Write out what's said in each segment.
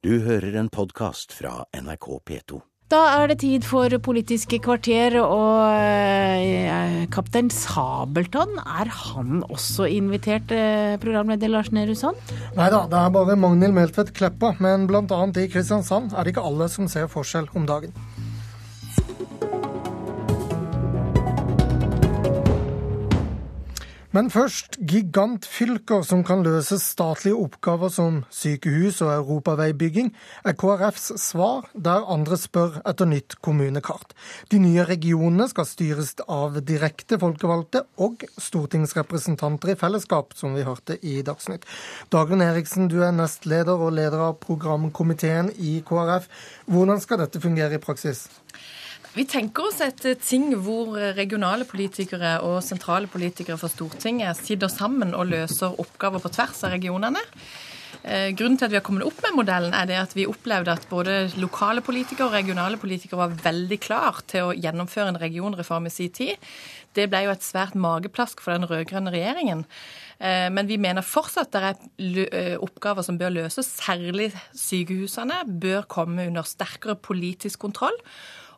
Du hører en podkast fra NRK P2. Da er det tid for Politiske kvarter, og eh, kaptein Sabeltann, er han også invitert, eh, programleder Lars Nehru Sand? Nei da, det er bare Magnhild Meltvedt Kleppa, men bl.a. i Kristiansand er det ikke alle som ser forskjell om dagen. Men først, gigantfylker som kan løse statlige oppgaver som sykehus og europaveibygging, er KrFs svar der andre spør etter nytt kommunekart. De nye regionene skal styres av direkte folkevalgte og stortingsrepresentanter i fellesskap, som vi hørte i Dagsnytt. Dagrun Eriksen, du er nestleder og leder av programkomiteen i KrF. Hvordan skal dette fungere i praksis? Vi tenker oss et ting hvor regionale politikere og sentrale politikere fra Stortinget sitter sammen og løser oppgaver på tvers av regionene. Eh, grunnen til at vi har kommet opp med modellen, er det at vi opplevde at både lokale politikere og regionale politikere var veldig klar til å gjennomføre en regionreform i sin tid. Det ble jo et svært mageplask for den rød-grønne regjeringen. Eh, men vi mener fortsatt det er eh, oppgaver som bør løses. Særlig sykehusene bør komme under sterkere politisk kontroll.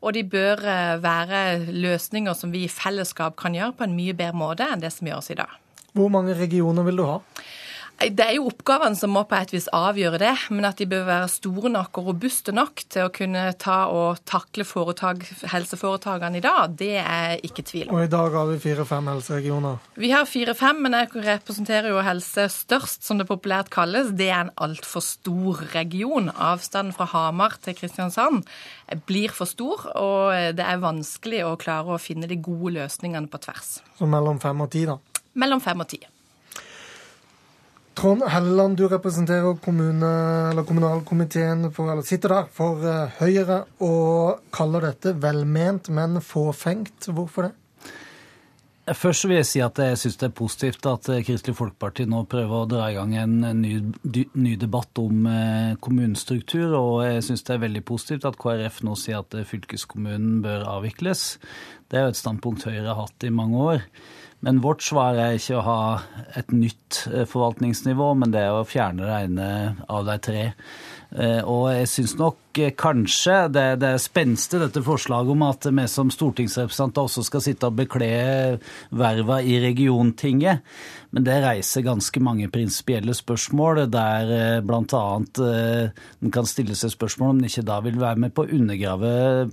Og de bør eh, være løsninger som vi i fellesskap kan gjøre på en mye bedre måte enn det som gjøres i dag. Hvor mange regioner vil du ha? Det er jo oppgavene som må på et vis avgjøre det, men at de bør være store nok og robuste nok til å kunne ta og takle foretak, helseforetakene i dag, det er ikke tvil om. Og i dag har vi fire-fem helseregioner? Vi har fire-fem, men jeg representerer jo Helse Størst, som det populært kalles. Det er en altfor stor region. Avstanden fra Hamar til Kristiansand blir for stor, og det er vanskelig å klare å finne de gode løsningene på tvers. Så mellom fem og ti, da? Mellom fem og ti. Trond Helleland, du representerer kommune, kommunalkomiteen for, eller sitter der for uh, Høyre og kaller dette velment, men fåfengt. Hvorfor det? Først vil jeg si at jeg syns det er positivt at eh, Kristelig Folkeparti nå prøver å dra i gang en ny, ny debatt om eh, kommunestruktur. Og jeg syns det er veldig positivt at KrF nå sier at fylkeskommunen bør avvikles. Det er jo et standpunkt Høyre har hatt i mange år. Men vårt svar er ikke å ha et nytt eh, forvaltningsnivå, men det er å fjerne det ene av de tre. Eh, og jeg syns nok kanskje det, det er spenstig, dette forslaget om at vi som stortingsrepresentanter også skal sitte og bekle verva i regiontinget. Men det reiser ganske mange prinsipielle spørsmål, der eh, bl.a. en kan stille seg spørsmål om en ikke da vil være med på å undergrave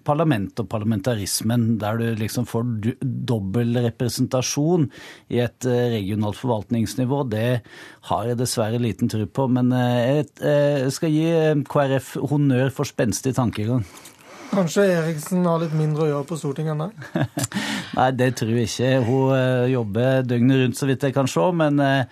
parlamentet og parlamentarismen, der du liksom får dobbel representasjon i et regionalt forvaltningsnivå. Det har jeg dessverre liten tro på. Men jeg skal gi KrF honnør for spenstig tankegang. Kanskje Eriksen har litt mindre å gjøre på Stortinget enn deg? Nei, det tror jeg ikke. Hun eh, jobber døgnet rundt, så vidt jeg kan se. Men eh,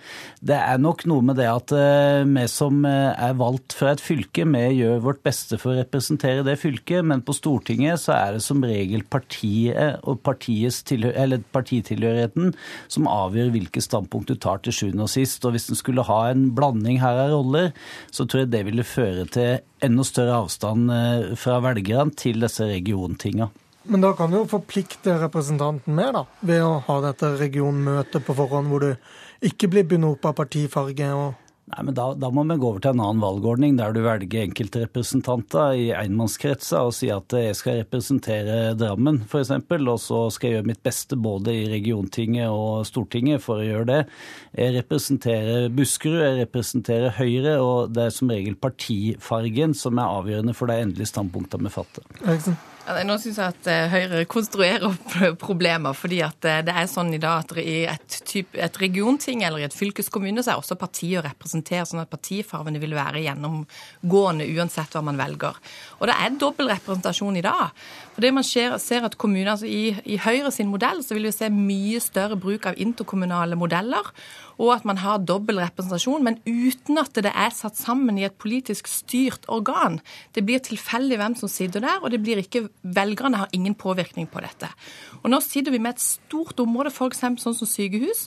det er nok noe med det at eh, vi som er valgt fra et fylke, vi gjør vårt beste for å representere det fylket. Men på Stortinget så er det som regel partiet og partitilhørigheten som avgjør hvilke standpunkt du tar til sjuende og sist. Og hvis en skulle ha en blanding her av roller, så tror jeg det ville føre til enda større avstand fra velgerne til disse regiontinga. Men da kan du jo forplikte representanten mer, da, ved å ha dette regionmøtet på forhånd, hvor du ikke blir bundet opp av partifarge og Nei, men da, da, må vi gå over til en annen valgordning, der du velger enkeltrepresentanter i enmannskretser og sier at jeg skal representere Drammen f.eks., og så skal jeg gjøre mitt beste både i regiontinget og Stortinget for å gjøre det. Jeg representerer Buskerud, jeg representerer Høyre, og det er som regel partifargen som er avgjørende for de endelige standpunktene vi fatter. Eriksen? Nå syns jeg at eh, Høyre konstruerer problemer. fordi at eh, det er sånn i dag at i et, type, et regionting eller i et fylkeskommune så er også partier å representere, sånn at partifarvene vil være gjennomgående uansett hva man velger. Og det er dobbel representasjon i dag. For det man ser, ser at kommuner, altså i, I Høyre sin modell så vil vi se mye større bruk av interkommunale modeller og at man har dobbel representasjon, men uten at det er satt sammen i et politisk styrt organ. Det blir tilfeldig hvem som sitter der, og det blir ikke, velgerne har ingen påvirkning på dette. Og Nå sitter vi med et stort område, f.eks. sånn som sykehus,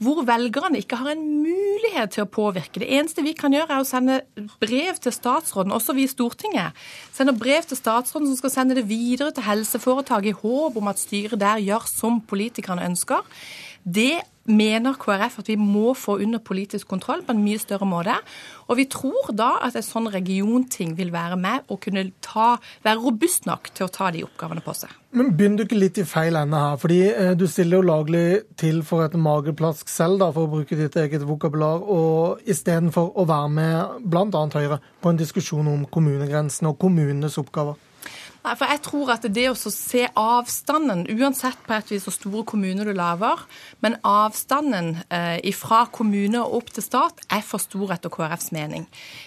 hvor velgerne ikke har en mulighet til å påvirke. Det eneste vi kan gjøre, er å sende brev til statsråden, også vi i Stortinget. Sender brev til statsråden som skal sende det videre til helseforetaket i håp om at styret der gjør som politikerne ønsker. Det mener KrF at vi må få under politisk kontroll på en mye større måte. Og vi tror da at en sånn regionting vil være med og kunne ta, være robust nok til å ta de oppgavene på seg. Men begynner du ikke litt i feil ende her? Fordi eh, du stiller jo laglig til for et mageplask selv, da, for å bruke ditt eget vokabular, og istedenfor å være med bl.a. Høyre på en diskusjon om kommunegrensene og kommunenes oppgaver. Nei, for jeg tror at det å se avstanden, uansett på et vis hvor store kommuner du lager, men avstanden eh, fra kommune og opp til stat er for stor etter KrFs mening.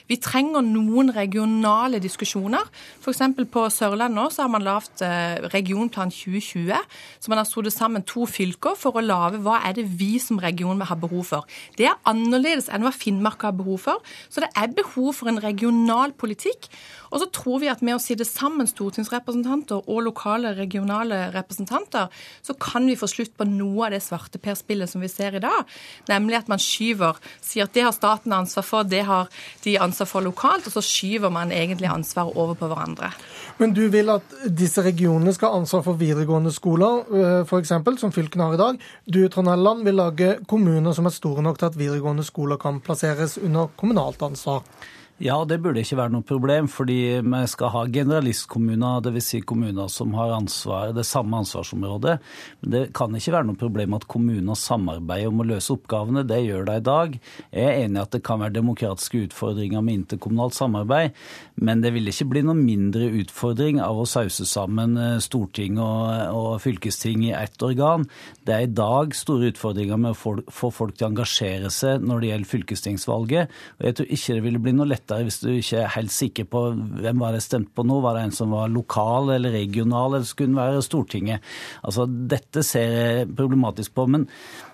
Vi trenger noen regionale diskusjoner. F.eks. på Sørlandet nå så har man lagd eh, Regionplan 2020, så man har stått sammen to fylker for å lage hva er det vi som region har behov for. Det er annerledes enn hva Finnmark har behov for. Så det er behov for en regional politikk. Og så tror vi at med å sitte sammen stortingsrepresentanter og lokale, regionale representanter, så kan vi få slutt på noe av det svarteperspillet som vi ser i dag. Nemlig at man skyver, sier at det har staten ansvar for, det har de ansvar for lokalt, og så skyver man egentlig ansvaret over på hverandre. Men du vil at disse regionene skal ha ansvar for videregående skoler, eh, f.eks., som fylkene har i dag. Du, Trond vil lage kommuner som er store nok til at videregående skoler kan plasseres under kommunalt ansvar. Ja, det burde ikke være noe problem, fordi vi skal ha generalistkommuner, dvs. Si kommuner som har ansvar, det samme ansvarsområdet. Men det kan ikke være noe problem at kommuner samarbeider om å løse oppgavene. Det gjør de i dag. Jeg er enig i at det kan være demokratiske utfordringer med interkommunalt samarbeid, men det vil ikke bli noe mindre utfordring av å sause sammen eh, storting og, og fylkesting i ett organ. Det er i dag store utfordringer med å få folk til å engasjere seg når det gjelder fylkestingsvalget, og jeg tror ikke det ville bli noe lettere lettere hvis du ikke er helt sikker på hvem var det stemte på nå. Var det en som var lokal eller regional, eller skulle det være Stortinget? Altså, Dette ser jeg problematisk på. men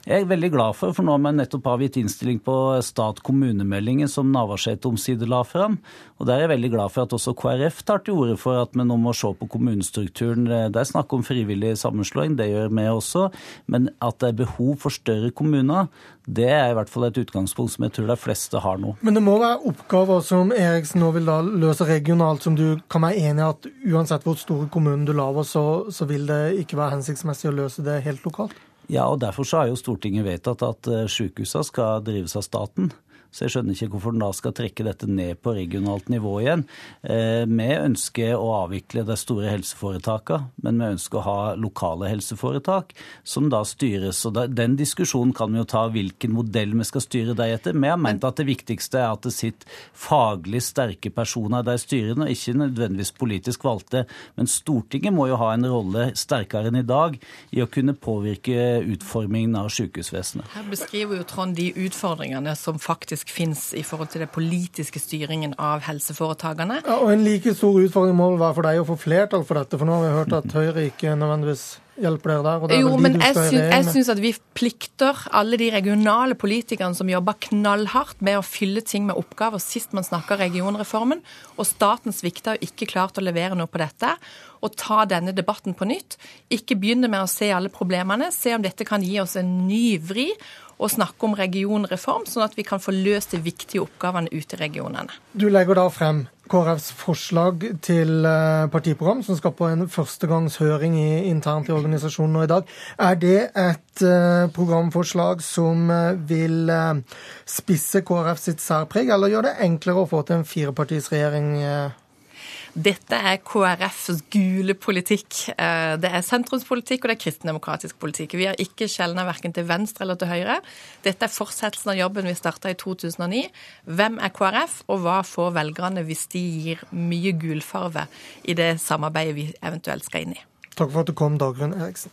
jeg er veldig glad for, for nå har vi nettopp avgitt innstilling på stat-kommunemeldingen som Navarsete omsider la fram. Og der er jeg veldig glad for at også KrF tar til orde for at vi nå må se på kommunestrukturen. Det er snakk om frivillig sammenslåing, det gjør vi også. Men at det er behov for større kommuner, det er i hvert fall et utgangspunkt som jeg tror de fleste har nå. Men det må være oppgaver som Eriksen nå vil da løse regionalt, som du kan være enig i at uansett hvor store kommunen du lager, så, så vil det ikke være hensiktsmessig å løse det helt lokalt? Ja, og Derfor så har jo Stortinget vedtatt at eh, sykehusene skal drives av staten. Så jeg skjønner ikke hvorfor den da skal trekke dette ned på regionalt nivå igjen. Eh, vi ønsker å avvikle de store helseforetakene, men vi ønsker å ha lokale helseforetak som da styres. Og Den diskusjonen kan vi jo ta hvilken modell vi skal styre dem etter. Vi har ment at det viktigste er at det sitter faglig sterke personer i de styrene, og ikke nødvendigvis politisk valgte. Men Stortinget må jo ha en rolle sterkere enn i dag i å kunne påvirke utformingen av sykehusvesenet. Her beskriver jo Trond de utfordringene som faktisk faktisk finnes i forhold til den politiske styringen av helseforetakene. Ja, og En like stor utfordring må være for deg å få flertall for dette, for nå har vi hørt at Høyre ikke nødvendigvis hjelper dere der? er jo, vel de men jeg, syns, jeg syns at vi plikter alle de regionale politikerne som jobber knallhardt med å fylle ting med oppgaver. Sist man snakka regionreformen, og staten svikta og ikke klart å levere noe på dette. Og ta denne debatten på nytt. Ikke begynne med å se alle problemene. Se om dette kan gi oss en ny vri og snakke om regionreform, sånn at vi kan få løst de viktige oppgavene ute i regionene. Du legger da frem KrFs forslag til eh, partiprogram, som skal på en førstegangshøring internt i organisasjonen nå i dag. Er det et uh, programforslag som uh, vil spisse KrF sitt særpreg, eller gjør det enklere å få til en firepartisregjering? Dette er KrFs gule politikk. Eh, det er sentrumspolitikk og det er kristendemokratisk politikk. Vi har ikke skjelna verken til venstre eller til høyre. Dette er fortsettelsen av jobben vi starta i 2009. Hvem er KrF, og hva får velgerne hvis de gir mye gulfarve i det samarbeidet vi eventuelt skal inn i? Takk for at du kom, Dagrun Eriksen.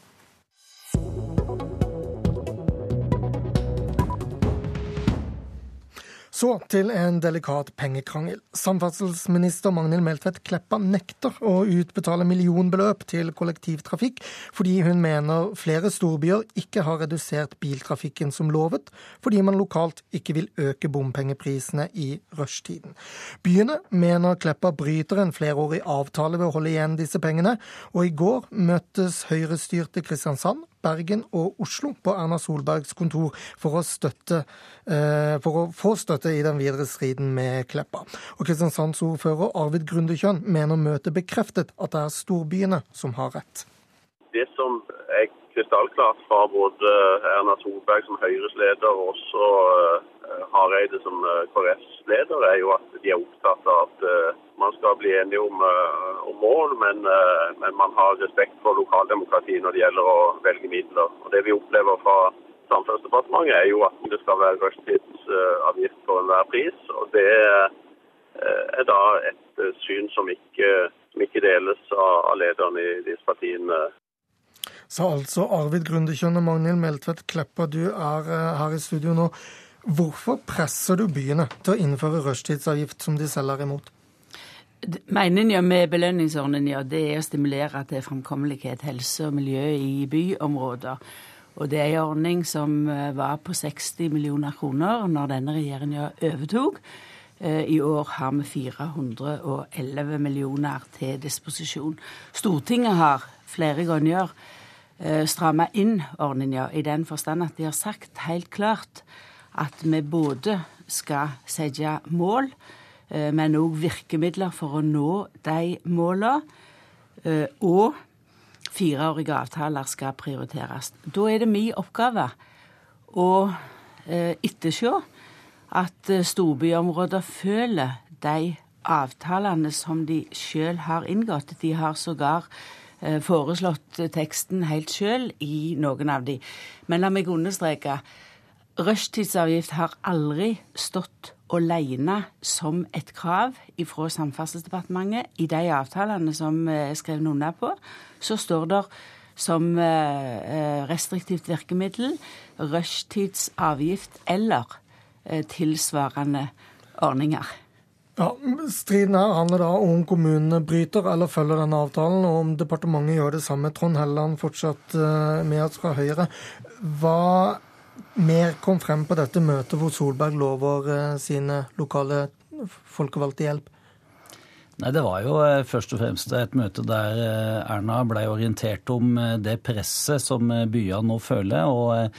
Så til en delikat pengekrangel. Samferdselsminister Magnhild Meltvedt Kleppa nekter å utbetale millionbeløp til kollektivtrafikk, fordi hun mener flere storbyer ikke har redusert biltrafikken som lovet, fordi man lokalt ikke vil øke bompengeprisene i rushtiden. Byene mener Kleppa bryter en flerårig avtale ved å holde igjen disse pengene, og i går møttes høyrestyrte Kristiansand Bergen og Oslo på Erna Solbergs kontor for å, støtte, eh, for å få støtte i den videre striden med Kleppa. Og Kristiansandsordfører Arvid Grundekjønn mener møtet bekreftet at det er storbyene som har rett. Det som er krystallklart fra både Erna Solberg som Høyres leder og også uh, Hareide som KrFs leder, er jo at de er opptatt av at man skal bli enige om, om mål, men, men, man har respekt for lokaldemokratiet når det gjelder å velge midler. Og Det vi opplever fra Samferdselsdepartementet er jo at det skal være rushtidsavgift for enhver pris. og Det er da et syn som ikke, som ikke deles av lederne i disse partiene sa altså Arvid Grundekjønn og Magnhild Meltvedt Kleppa, du er eh, her i studio nå. Hvorfor presser du byene til å innføre rushtidsavgift, som de selv er imot? Meningen med belønningsordningen det er å stimulere til framkommelighet, helse og miljø i byområder. Og det er en ordning som eh, var på 60 millioner kroner når denne regjeringa overtok. Eh, I år har vi 411 millioner til disposisjon. Stortinget har flere ganger stramma inn ordninga i den forstand at de har sagt helt klart at vi både skal sette mål, eh, men òg virkemidler for å nå de måla. Eh, og fireårige avtaler skal prioriteres. Da er det min oppgave å ettersjå at storbyområder følger de avtalene som de sjøl har inngått. De har sågar Eh, foreslått teksten helt sjøl i noen av de. Men la meg understreke. Rushtidsavgift har aldri stått alene som et krav fra Samferdselsdepartementet. I de avtalene som er skrevet under på, så står det som eh, restriktivt virkemiddel rushtidsavgift eller eh, tilsvarende ordninger. Ja, Striden her handler da om kommunene bryter eller følger denne avtalen, og om departementet gjør det samme. Trond Helleland fortsatt eh, med oss fra Høyre. Hva mer kom frem på dette møtet hvor Solberg lover eh, sine lokale folkevalgte hjelp? Nei, Det var jo eh, først og fremst et møte der Erna ble orientert om det presset som byene nå føler. og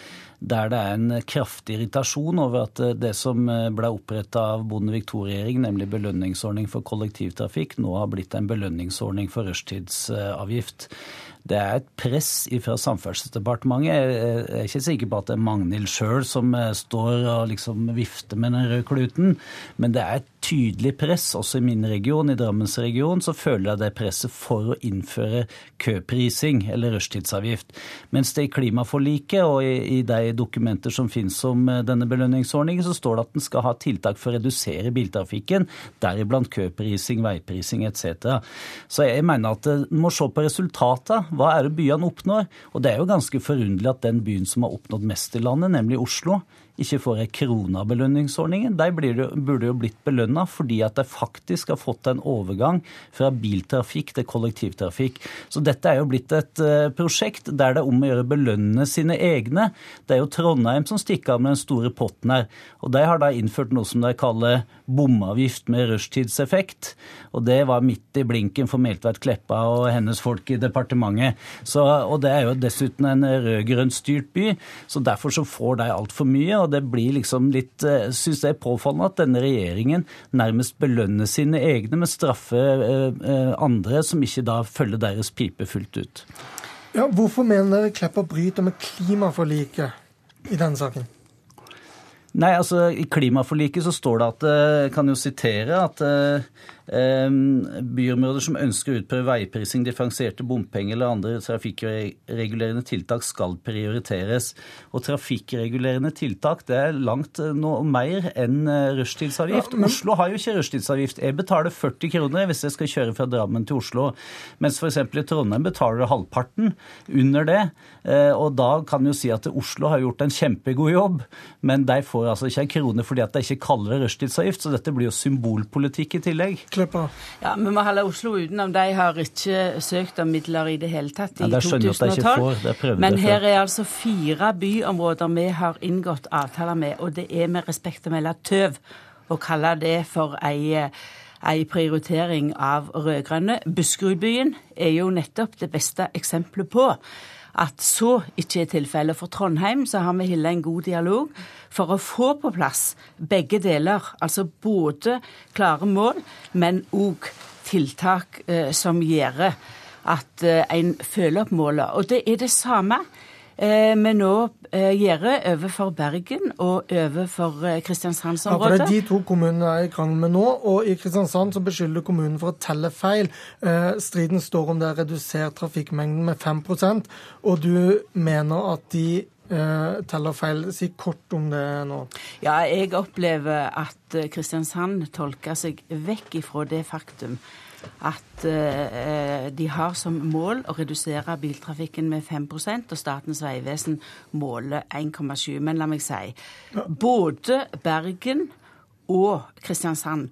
der det er en kraftig irritasjon over at eh, det som eh, ble oppretta av Bondevik II-regjeringen, nemlig belønningsordning for kollektivtrafikk, nå har blitt en belønningsordning for rushtidsavgift. Det er et press fra Samferdselsdepartementet. Jeg er ikke sikker på at det er Magnhild sjøl som eh, står og liksom vifter med den røde kluten, men det er et tydelig press, også i min region, i Drammensregionen, så føler jeg det presset for å innføre køprising eller rushtidsavgift. Mens det i klimaforliket og i, i de dokumenter som finnes om eh, denne belønningsordningen, så står det at den skal ha tiltak for å redusere biltrafikken, deriblant køprising, veiprising etc. Så jeg mener at en må se på resultatene. Hva er det byene oppnår? Og det er jo ganske forunderlig at den byen som har oppnådd mest i landet, nemlig Oslo, ikke får ei krone av belønningsordningen. De burde jo blitt belønna fordi at de faktisk har fått en overgang fra biltrafikk til kollektivtrafikk. Så dette er jo blitt et uh, prosjekt der det er om å gjøre belønne sine egne. Det er jo Trondheim som stikker av med den store potten her. Og de har da innført noe som de kaller bomavgift med rushtidseffekt. Og det var midt i blinken for Meltveit Kleppa og hennes folk i departementet. Så, og det er jo dessuten en rød-grønt styrt by, så derfor så får de altfor mye og det blir liksom litt eh, Syns jeg er påfallende at denne regjeringen nærmest belønner sine egne, men straffer eh, eh, andre som ikke da følger deres pipe fullt ut. Ja, Hvorfor mener dere Klepper bryter med klimaforliket i denne saken? Nei, altså I klimaforliket så står det at Jeg kan jo sitere at byområder som ønsker å utprøve veiprising, differensierte bompenger eller andre trafikkregulerende tiltak skal prioriteres. Og trafikkregulerende tiltak det er langt eh, noe mer enn eh, rushtidsavgift. Oslo har jo ikke rushtidsavgift. Jeg betaler 40 kroner hvis jeg skal kjøre fra Drammen til Oslo, mens f.eks. i Trondheim betaler du halvparten under det. Eh, og da kan jo si at Oslo har gjort en kjempegod jobb, men de får altså ikke en krone fordi at de ikke kaller det rushtidsavgift, så dette blir jo symbolpolitikk i tillegg. Kleppa? Ja, Vi må holde Oslo utenom. De har ikke søkt om midler i det hele tatt i ja, 2012. Men her er altså fire byområder vi har inngått avtaler med, og det er med respekt å melde tøv å kalle det for ei ei prioritering av rød-grønne. Buskerudbyen er jo nettopp det beste eksempelet på at så ikke er tilfellet. For Trondheim så har vi hilda en god dialog for å få på plass begge deler. Altså både klare mål, men òg tiltak eh, som gjør at en følger opp målet. Og det er det samme vi nå gjør overfor Bergen og overfor Kristiansandsområdet. Ja, for det er de to kommunene er i krangel med nå, og i Kristiansand så beskylder kommunen for å telle feil. Striden står om det er redusert trafikkmengden med 5% og du mener at de teller feil. Si kort om det nå. Ja, jeg opplever at Kristiansand tolker seg vekk ifra det faktum at eh, de har som mål å redusere biltrafikken med 5% og Statens vegvesen måler 1,7. Men la meg si, både Bergen og Kristiansand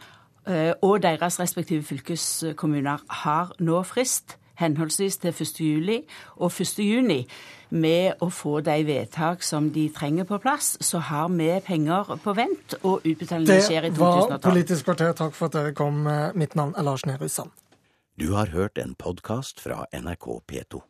eh, og deres respektive fylkeskommuner har nå frist henholdsvis til 1. juli og 1. juni med å få de vedtak som de trenger på plass, så har vi penger på vent, og utbetalingen skjer i 2012. Det var Politisk kvarter. Takk for at dere kom. Mitt navn er Lars Nehru Sand. Du har hørt en podkast fra NRK P2.